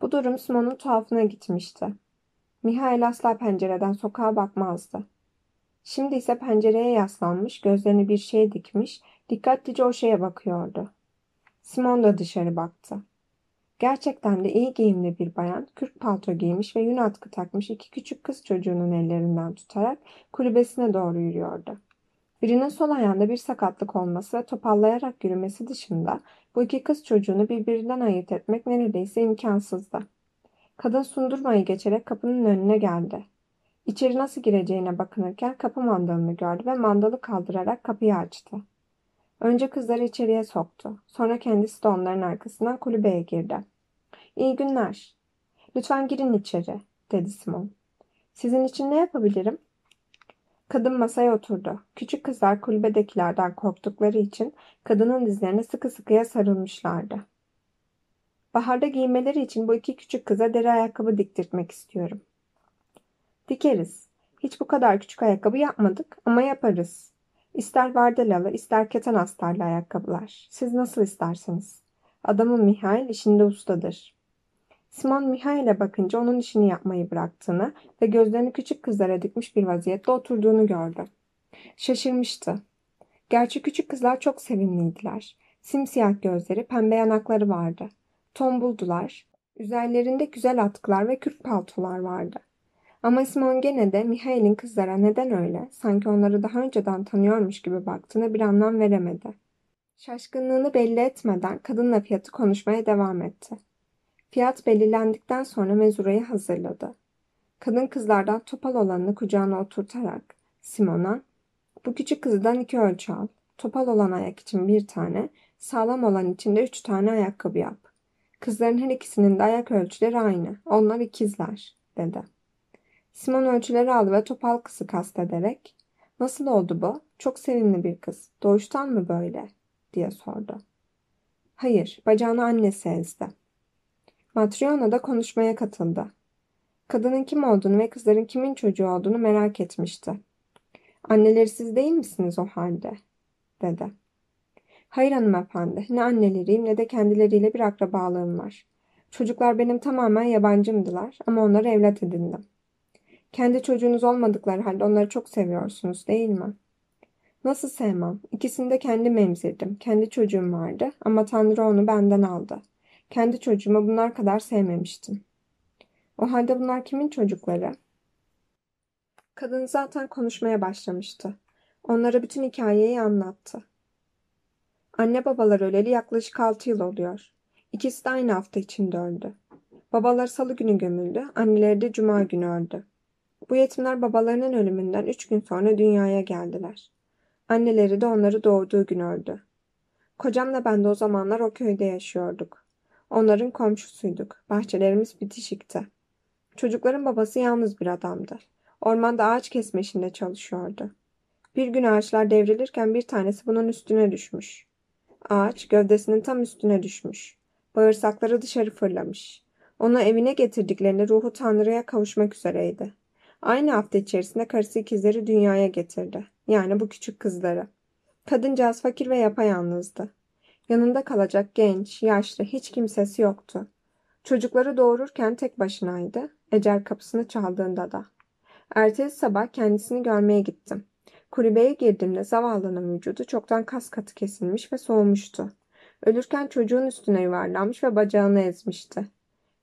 Bu durum Simon'un tuhafına gitmişti. Mihail asla pencereden sokağa bakmazdı. Şimdi ise pencereye yaslanmış, gözlerini bir şeye dikmiş, dikkatlice o şeye bakıyordu. Simon da dışarı baktı. Gerçekten de iyi giyimli bir bayan, kürk palto giymiş ve yün atkı takmış iki küçük kız çocuğunun ellerinden tutarak kulübesine doğru yürüyordu. Birinin sol ayağında bir sakatlık olması ve topallayarak yürümesi dışında bu iki kız çocuğunu birbirinden ayırt etmek neredeyse imkansızdı. Kadın sundurmayı geçerek kapının önüne geldi. İçeri nasıl gireceğine bakınırken kapı mandalını gördü ve mandalı kaldırarak kapıyı açtı. Önce kızları içeriye soktu. Sonra kendisi de onların arkasından kulübeye girdi. İyi günler. Lütfen girin içeri, dedi Simon. Sizin için ne yapabilirim? Kadın masaya oturdu. Küçük kızlar kulübedekilerden korktukları için kadının dizlerine sıkı sıkıya sarılmışlardı. Baharda giymeleri için bu iki küçük kıza deri ayakkabı diktirtmek istiyorum. Dikeriz. Hiç bu kadar küçük ayakkabı yapmadık ama yaparız. İster vardelalı, ister keten astarlı ayakkabılar. Siz nasıl isterseniz. Adamın Mihail işinde ustadır. Simon Mihail'e bakınca onun işini yapmayı bıraktığını ve gözlerini küçük kızlara dikmiş bir vaziyette oturduğunu gördü. Şaşırmıştı. Gerçi küçük kızlar çok sevimliydiler. Simsiyah gözleri, pembe yanakları vardı. Tombuldular. Üzerlerinde güzel atkılar ve kürk paltolar vardı. Ama Simon gene de Mihail'in kızlara neden öyle, sanki onları daha önceden tanıyormuş gibi baktığına bir anlam veremedi. Şaşkınlığını belli etmeden kadınla fiyatı konuşmaya devam etti. Fiyat belirlendikten sonra mezurayı hazırladı. Kadın kızlardan topal olanını kucağına oturtarak Simon'a bu küçük kızdan iki ölçü al. Topal olan ayak için bir tane, sağlam olan için de üç tane ayakkabı yap. Kızların her ikisinin de ayak ölçüleri aynı. Onlar ikizler, dedi. Simon ölçüleri aldı ve topal kızı kastederek ''Nasıl oldu bu? Çok sevimli bir kız. Doğuştan mı böyle?'' diye sordu. ''Hayır, bacağını annesi ezdi.'' Matryona da konuşmaya katıldı. Kadının kim olduğunu ve kızların kimin çocuğu olduğunu merak etmişti. ''Anneleri siz değil misiniz o halde?'' dedi. ''Hayır hanımefendi, ne anneleriyim ne de kendileriyle bir akrabalığım var. Çocuklar benim tamamen yabancımdılar ama onları evlat edindim.'' Kendi çocuğunuz olmadıkları halde onları çok seviyorsunuz değil mi? Nasıl sevmem? İkisini de kendim emzirdim. Kendi çocuğum vardı ama Tanrı onu benden aldı. Kendi çocuğumu bunlar kadar sevmemiştim. O halde bunlar kimin çocukları? Kadın zaten konuşmaya başlamıştı. Onlara bütün hikayeyi anlattı. Anne babalar öleli yaklaşık altı yıl oluyor. İkisi de aynı hafta içinde öldü. Babalar salı günü gömüldü, anneleri de cuma günü öldü. Bu yetimler babalarının ölümünden üç gün sonra dünyaya geldiler. Anneleri de onları doğurduğu gün öldü. Kocamla ben de o zamanlar o köyde yaşıyorduk. Onların komşusuyduk. Bahçelerimiz bitişikti. Çocukların babası yalnız bir adamdı. Ormanda ağaç kesme işinde çalışıyordu. Bir gün ağaçlar devrilirken bir tanesi bunun üstüne düşmüş. Ağaç gövdesinin tam üstüne düşmüş. Bağırsakları dışarı fırlamış. Onu evine getirdiklerinde ruhu Tanrı'ya kavuşmak üzereydi. Aynı hafta içerisinde karısı ikizleri dünyaya getirdi. Yani bu küçük kızları. Kadıncağız fakir ve yapayalnızdı. Yanında kalacak genç, yaşlı hiç kimsesi yoktu. Çocukları doğururken tek başınaydı. Ecel kapısını çaldığında da. Ertesi sabah kendisini görmeye gittim. Kulübeye girdiğimde zavallının vücudu çoktan kas katı kesilmiş ve soğumuştu. Ölürken çocuğun üstüne yuvarlanmış ve bacağını ezmişti.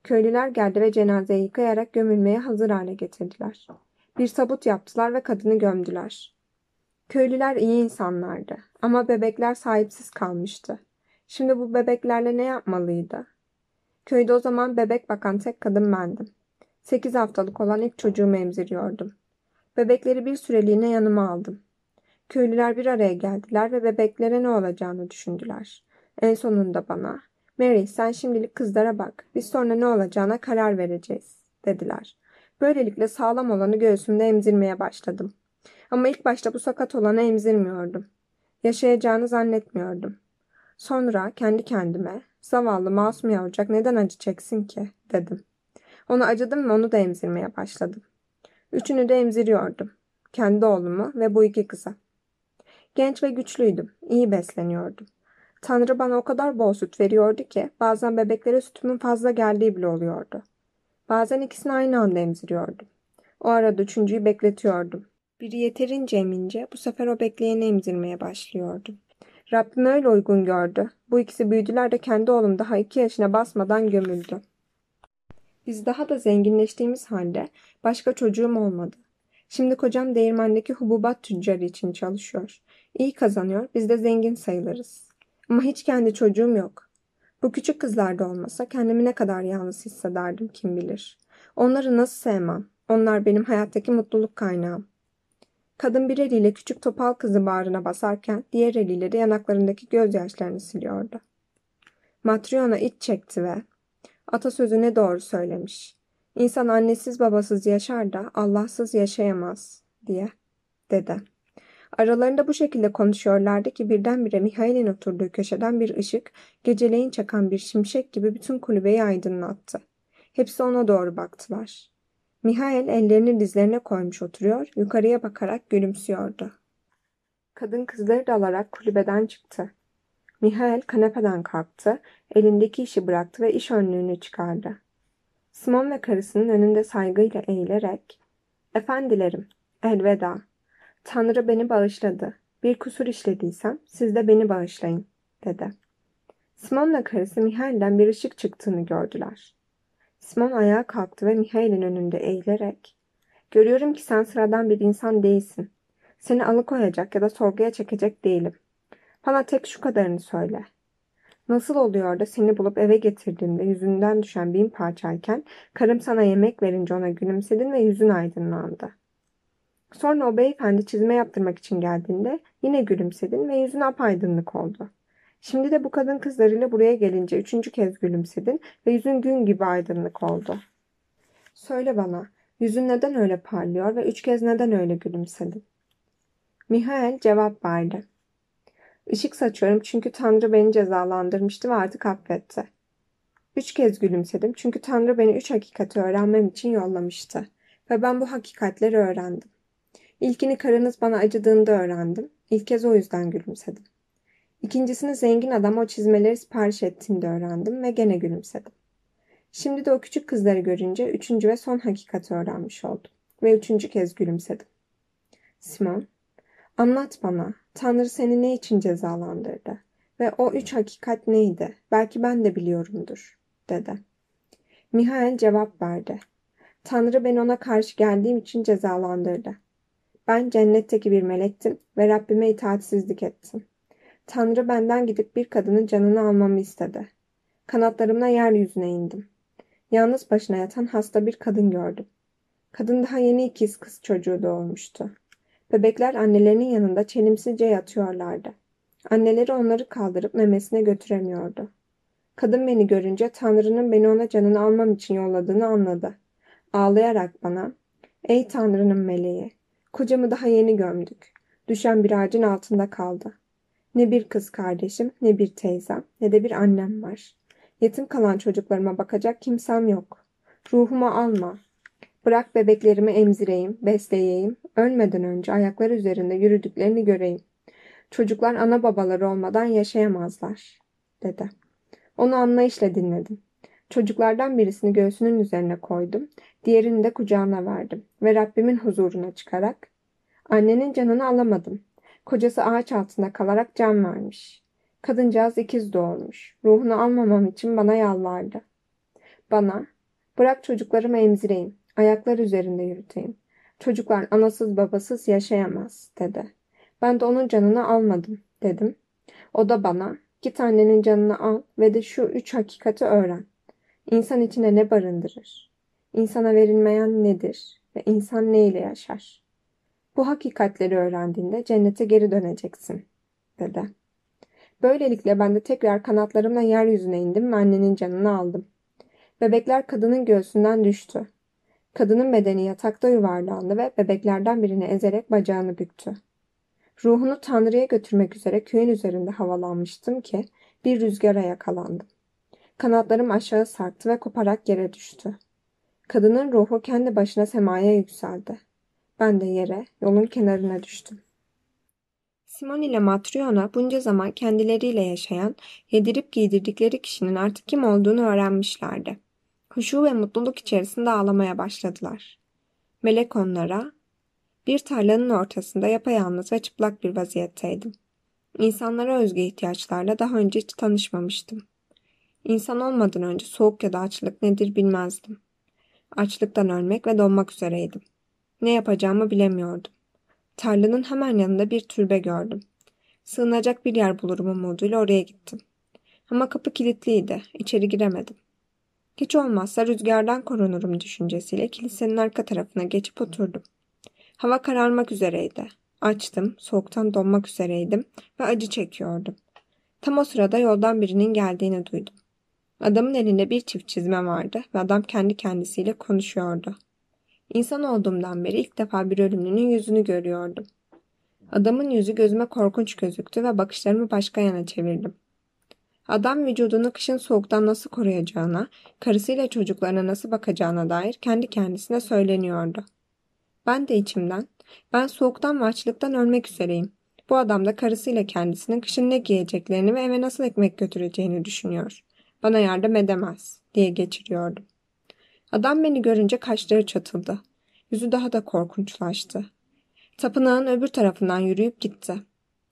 Köylüler geldi ve cenazeyi yıkayarak gömülmeye hazır hale getirdiler. Bir tabut yaptılar ve kadını gömdüler. Köylüler iyi insanlardı ama bebekler sahipsiz kalmıştı. Şimdi bu bebeklerle ne yapmalıydı? Köyde o zaman bebek bakan tek kadın bendim. Sekiz haftalık olan ilk çocuğumu emziriyordum. Bebekleri bir süreliğine yanıma aldım. Köylüler bir araya geldiler ve bebeklere ne olacağını düşündüler. En sonunda bana, Mary sen şimdilik kızlara bak, biz sonra ne olacağına karar vereceğiz, dediler. Böylelikle sağlam olanı göğsümde emzirmeye başladım. Ama ilk başta bu sakat olanı emzirmiyordum. Yaşayacağını zannetmiyordum. Sonra kendi kendime, zavallı masum yavrucak neden acı çeksin ki, dedim. Ona acıdım ve onu da emzirmeye başladım. Üçünü de emziriyordum. Kendi oğlumu ve bu iki kıza. Genç ve güçlüydüm. iyi besleniyordum. Tanrı bana o kadar bol süt veriyordu ki bazen bebeklere sütümün fazla geldiği bile oluyordu. Bazen ikisini aynı anda emziriyordum. O arada üçüncüyü bekletiyordum. Biri yeterince emince bu sefer o bekleyeni emzirmeye başlıyordum. Rabbim öyle uygun gördü. Bu ikisi büyüdüler de kendi oğlum daha iki yaşına basmadan gömüldü. Biz daha da zenginleştiğimiz halde başka çocuğum olmadı. Şimdi kocam değirmendeki hububat tüccarı için çalışıyor. İyi kazanıyor, biz de zengin sayılırız. Ama hiç kendi çocuğum yok. Bu küçük kızlar da olmasa kendimi ne kadar yalnız hissederdim kim bilir. Onları nasıl sevmem? Onlar benim hayattaki mutluluk kaynağım. Kadın bir eliyle küçük topal kızı bağrına basarken diğer eliyle de yanaklarındaki gözyaşlarını siliyordu. Matriona iç çekti ve atasözü ne doğru söylemiş. İnsan annesiz babasız yaşar da Allahsız yaşayamaz diye dedi. Aralarında bu şekilde konuşuyorlardı ki birdenbire Mihail'in oturduğu köşeden bir ışık geceleyin çakan bir şimşek gibi bütün kulübeyi aydınlattı. Hepsi ona doğru baktılar. Mihail ellerini dizlerine koymuş oturuyor, yukarıya bakarak gülümsüyordu. Kadın kızları da alarak kulübeden çıktı. Mihail kanepeden kalktı, elindeki işi bıraktı ve iş önlüğünü çıkardı. Simon ve karısının önünde saygıyla eğilerek ''Efendilerim, elveda. Tanrı beni bağışladı. Bir kusur işlediysem siz de beni bağışlayın.'' dedi. Simon'la karısı Mihail'den bir ışık çıktığını gördüler. Simon ayağa kalktı ve Mihail'in önünde eğilerek ''Görüyorum ki sen sıradan bir insan değilsin. Seni alıkoyacak ya da sorguya çekecek değilim. Bana tek şu kadarını söyle. Nasıl oluyor da seni bulup eve getirdiğimde yüzünden düşen bin parçayken karım sana yemek verince ona gülümsedin ve yüzün aydınlandı. Sonra o beyefendi çizme yaptırmak için geldiğinde yine gülümsedin ve yüzün apaydınlık oldu. Şimdi de bu kadın kızlarıyla buraya gelince üçüncü kez gülümsedin ve yüzün gün gibi aydınlık oldu. Söyle bana, yüzün neden öyle parlıyor ve üç kez neden öyle gülümsedin? Mihail cevap verdi. Işık saçıyorum çünkü Tanrı beni cezalandırmıştı ve artık affetti. Üç kez gülümsedim çünkü Tanrı beni üç hakikati öğrenmem için yollamıştı. Ve ben bu hakikatleri öğrendim. İlkini karınız bana acıdığında öğrendim. İlk kez o yüzden gülümsedim. İkincisini zengin adam o çizmeleri sipariş ettiğinde öğrendim ve gene gülümsedim. Şimdi de o küçük kızları görünce üçüncü ve son hakikati öğrenmiş oldum. Ve üçüncü kez gülümsedim. Simon, anlat bana, Tanrı seni ne için cezalandırdı? Ve o üç hakikat neydi? Belki ben de biliyorumdur, dedi. Mihail cevap verdi. Tanrı beni ona karşı geldiğim için cezalandırdı. Ben cennetteki bir melektim ve Rabbime itaatsizlik ettim. Tanrı benden gidip bir kadının canını almamı istedi. Kanatlarımla yeryüzüne indim. Yalnız başına yatan hasta bir kadın gördüm. Kadın daha yeni ikiz kız çocuğu doğurmuştu. Bebekler annelerinin yanında çelimsizce yatıyorlardı. Anneleri onları kaldırıp memesine götüremiyordu. Kadın beni görünce Tanrı'nın beni ona canını almam için yolladığını anladı. Ağlayarak bana, ''Ey Tanrı'nın meleği, kocamı daha yeni gömdük. Düşen bir ağacın altında kaldı. Ne bir kız kardeşim, ne bir teyzem, ne de bir annem var. Yetim kalan çocuklarıma bakacak kimsem yok. Ruhumu alma, Bırak bebeklerimi emzireyim, besleyeyim, ölmeden önce ayaklar üzerinde yürüdüklerini göreyim. Çocuklar ana babaları olmadan yaşayamazlar, dedi. Onu anlayışla dinledim. Çocuklardan birisini göğsünün üzerine koydum, diğerini de kucağına verdim ve Rabbimin huzuruna çıkarak, Annenin canını alamadım. Kocası ağaç altında kalarak can vermiş. Kadıncağız ikiz doğurmuş. Ruhunu almamam için bana yalvardı. Bana, bırak çocuklarımı emzireyim, ayaklar üzerinde yürüteyim. Çocuklar anasız babasız yaşayamaz, dedi. Ben de onun canını almadım, dedim. O da bana, git annenin canını al ve de şu üç hakikati öğren. İnsan içinde ne barındırır? İnsana verilmeyen nedir? Ve insan ne ile yaşar? Bu hakikatleri öğrendiğinde cennete geri döneceksin, dedi. Böylelikle ben de tekrar kanatlarımla yeryüzüne indim ve annenin canını aldım. Bebekler kadının göğsünden düştü. Kadının bedeni yatakta yuvarlandı ve bebeklerden birini ezerek bacağını büktü. Ruhunu Tanrı'ya götürmek üzere köyün üzerinde havalanmıştım ki bir rüzgara yakalandım. Kanatlarım aşağı sarktı ve koparak yere düştü. Kadının ruhu kendi başına semaya yükseldi. Ben de yere, yolun kenarına düştüm. Simon ile Matryona bunca zaman kendileriyle yaşayan, yedirip giydirdikleri kişinin artık kim olduğunu öğrenmişlerdi. Huşu ve mutluluk içerisinde ağlamaya başladılar. Melek onlara, bir tarlanın ortasında yapayalnız ve çıplak bir vaziyetteydim. İnsanlara özgü ihtiyaçlarla daha önce hiç tanışmamıştım. İnsan olmadan önce soğuk ya da açlık nedir bilmezdim. Açlıktan ölmek ve donmak üzereydim. Ne yapacağımı bilemiyordum. Tarlanın hemen yanında bir türbe gördüm. Sığınacak bir yer bulurum umuduyla oraya gittim. Ama kapı kilitliydi. İçeri giremedim. Hiç olmazsa rüzgardan korunurum düşüncesiyle kilisenin arka tarafına geçip oturdum. Hava kararmak üzereydi. Açtım, soğuktan donmak üzereydim ve acı çekiyordum. Tam o sırada yoldan birinin geldiğini duydum. Adamın elinde bir çift çizme vardı ve adam kendi kendisiyle konuşuyordu. İnsan olduğumdan beri ilk defa bir ölümlünün yüzünü görüyordum. Adamın yüzü gözüme korkunç gözüktü ve bakışlarımı başka yana çevirdim. Adam vücudunu kışın soğuktan nasıl koruyacağına, karısıyla çocuklarına nasıl bakacağına dair kendi kendisine söyleniyordu. Ben de içimden, ben soğuktan ve açlıktan ölmek üzereyim. Bu adam da karısıyla kendisinin kışın ne giyeceklerini ve eve nasıl ekmek götüreceğini düşünüyor. Bana yardım edemez, diye geçiriyordum. Adam beni görünce kaşları çatıldı. Yüzü daha da korkunçlaştı. Tapınağın öbür tarafından yürüyüp gitti.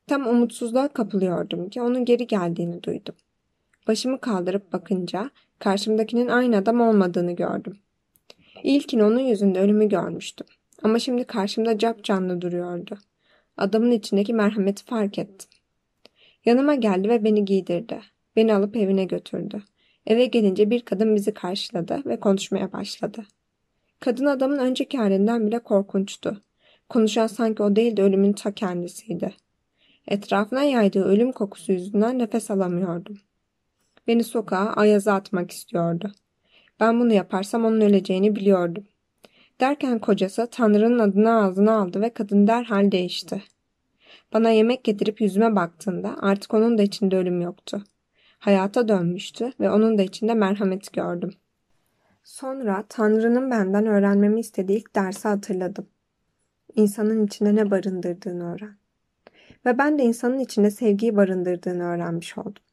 Tam umutsuzluğa kapılıyordum ki onun geri geldiğini duydum. Başımı kaldırıp bakınca karşımdakinin aynı adam olmadığını gördüm. İlkin onun yüzünde ölümü görmüştüm. Ama şimdi karşımda cap canlı duruyordu. Adamın içindeki merhameti fark ettim. Yanıma geldi ve beni giydirdi. Beni alıp evine götürdü. Eve gelince bir kadın bizi karşıladı ve konuşmaya başladı. Kadın adamın önceki halinden bile korkunçtu. Konuşan sanki o değil de ölümün ta kendisiydi. Etrafına yaydığı ölüm kokusu yüzünden nefes alamıyordum. Beni sokağa ayaza atmak istiyordu. Ben bunu yaparsam onun öleceğini biliyordum. Derken kocası Tanrı'nın adını ağzına aldı ve kadın derhal değişti. Bana yemek getirip yüzüme baktığında artık onun da içinde ölüm yoktu. Hayata dönmüştü ve onun da içinde merhamet gördüm. Sonra Tanrı'nın benden öğrenmemi istediği ilk dersi hatırladım. İnsanın içinde ne barındırdığını öğren. Ve ben de insanın içinde sevgiyi barındırdığını öğrenmiş oldum.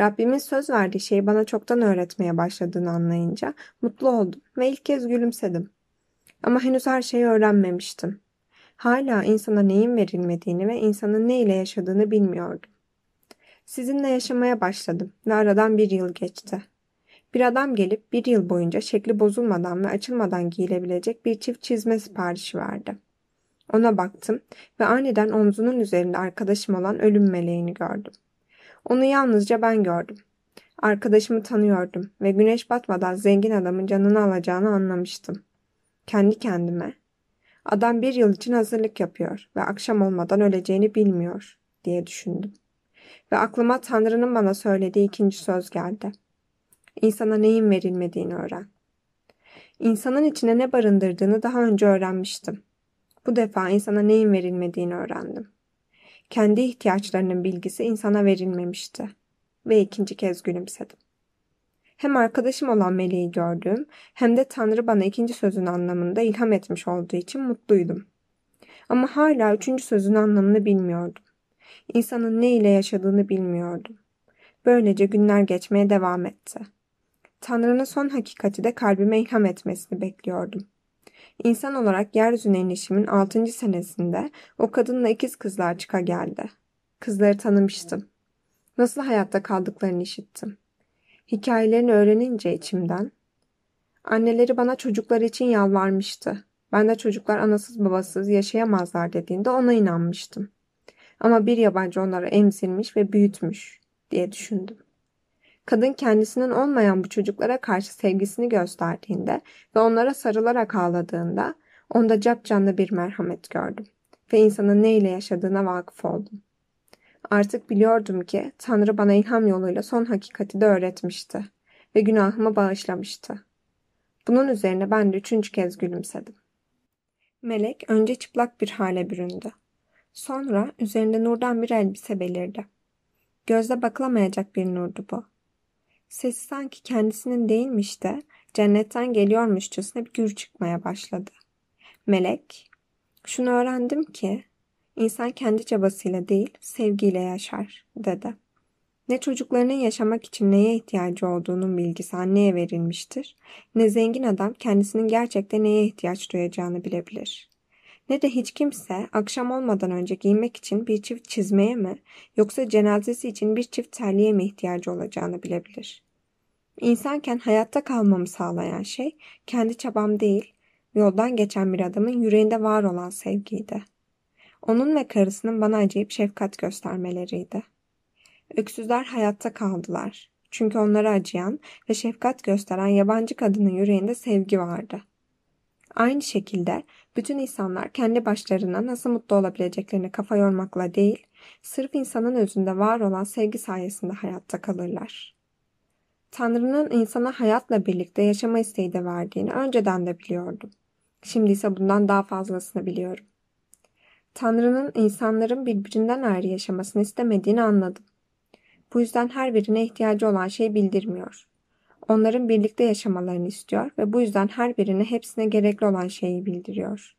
Rabbimin söz verdiği şeyi bana çoktan öğretmeye başladığını anlayınca mutlu oldum ve ilk kez gülümsedim. Ama henüz her şeyi öğrenmemiştim. Hala insana neyin verilmediğini ve insanın ne ile yaşadığını bilmiyordum. Sizinle yaşamaya başladım ve aradan bir yıl geçti. Bir adam gelip bir yıl boyunca şekli bozulmadan ve açılmadan giyilebilecek bir çift çizme siparişi verdi. Ona baktım ve aniden omzunun üzerinde arkadaşım olan ölüm meleğini gördüm. Onu yalnızca ben gördüm. Arkadaşımı tanıyordum ve güneş batmadan zengin adamın canını alacağını anlamıştım. Kendi kendime, adam bir yıl için hazırlık yapıyor ve akşam olmadan öleceğini bilmiyor diye düşündüm. Ve aklıma Tanrı'nın bana söylediği ikinci söz geldi. İnsana neyin verilmediğini öğren. İnsanın içine ne barındırdığını daha önce öğrenmiştim. Bu defa insana neyin verilmediğini öğrendim. Kendi ihtiyaçlarının bilgisi insana verilmemişti. Ve ikinci kez gülümsedim. Hem arkadaşım olan meleği gördüğüm hem de Tanrı bana ikinci sözün anlamında ilham etmiş olduğu için mutluydum. Ama hala üçüncü sözün anlamını bilmiyordum. İnsanın ne ile yaşadığını bilmiyordum. Böylece günler geçmeye devam etti. Tanrı'nın son hakikati de kalbime ilham etmesini bekliyordum. İnsan olarak yeryüzüne inişimin altıncı senesinde o kadınla ikiz kızlar çıka geldi. Kızları tanımıştım. Nasıl hayatta kaldıklarını işittim. Hikayelerini öğrenince içimden, anneleri bana çocukları için yalvarmıştı. Ben de çocuklar anasız babasız yaşayamazlar dediğinde ona inanmıştım. Ama bir yabancı onları emzirmiş ve büyütmüş diye düşündüm. Kadın kendisinin olmayan bu çocuklara karşı sevgisini gösterdiğinde ve onlara sarılarak ağladığında onda capcanlı bir merhamet gördüm ve insanın ne ile yaşadığına vakıf oldum. Artık biliyordum ki Tanrı bana ilham yoluyla son hakikati de öğretmişti ve günahımı bağışlamıştı. Bunun üzerine ben de üçüncü kez gülümsedim. Melek önce çıplak bir hale büründü. Sonra üzerinde nurdan bir elbise belirdi. Gözde bakılamayacak bir nurdu bu. Sesi sanki kendisinin değilmiş de cennetten geliyormuşçasına bir gür çıkmaya başladı. Melek, şunu öğrendim ki insan kendi çabasıyla değil sevgiyle yaşar dedi. Ne çocuklarının yaşamak için neye ihtiyacı olduğunun bilgisi anneye verilmiştir, ne zengin adam kendisinin gerçekten neye ihtiyaç duyacağını bilebilir. Ne de hiç kimse akşam olmadan önce giymek için bir çift çizmeye mi yoksa cenazesi için bir çift terliğe mi ihtiyacı olacağını bilebilir. İnsanken hayatta kalmamı sağlayan şey kendi çabam değil, yoldan geçen bir adamın yüreğinde var olan sevgiydi. Onun ve karısının bana acayip şefkat göstermeleriydi. Öksüzler hayatta kaldılar. Çünkü onlara acıyan ve şefkat gösteren yabancı kadının yüreğinde sevgi vardı. Aynı şekilde bütün insanlar kendi başlarına nasıl mutlu olabileceklerini kafa yormakla değil, sırf insanın özünde var olan sevgi sayesinde hayatta kalırlar. Tanrı'nın insana hayatla birlikte yaşama isteği de verdiğini önceden de biliyordum. Şimdi ise bundan daha fazlasını biliyorum. Tanrı'nın insanların birbirinden ayrı yaşamasını istemediğini anladım. Bu yüzden her birine ihtiyacı olan şeyi bildirmiyor. Onların birlikte yaşamalarını istiyor ve bu yüzden her birine hepsine gerekli olan şeyi bildiriyor.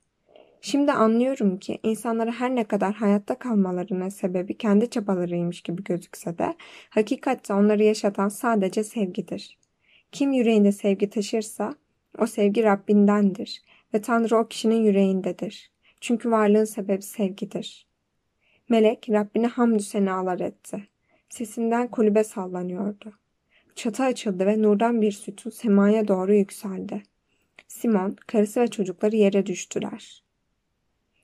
Şimdi anlıyorum ki insanlara her ne kadar hayatta kalmalarına sebebi kendi çabalarıymış gibi gözükse de hakikatte onları yaşatan sadece sevgidir. Kim yüreğinde sevgi taşırsa o sevgi Rabbindendir ve Tanrı o kişinin yüreğindedir. Çünkü varlığın sebebi sevgidir. Melek Rabbine hamdü senalar etti. Sesinden kulübe sallanıyordu. Çatı açıldı ve nurdan bir sütun semaya doğru yükseldi. Simon, karısı ve çocukları yere düştüler.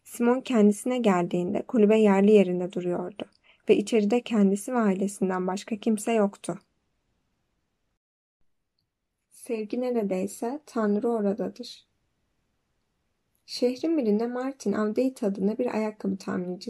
Simon kendisine geldiğinde kulübe yerli yerinde duruyordu ve içeride kendisi ve ailesinden başka kimse yoktu. Sevgi neredeyse Tanrı oradadır. Şehrin birinde Martin Avdate adında bir ayakkabı tamircisi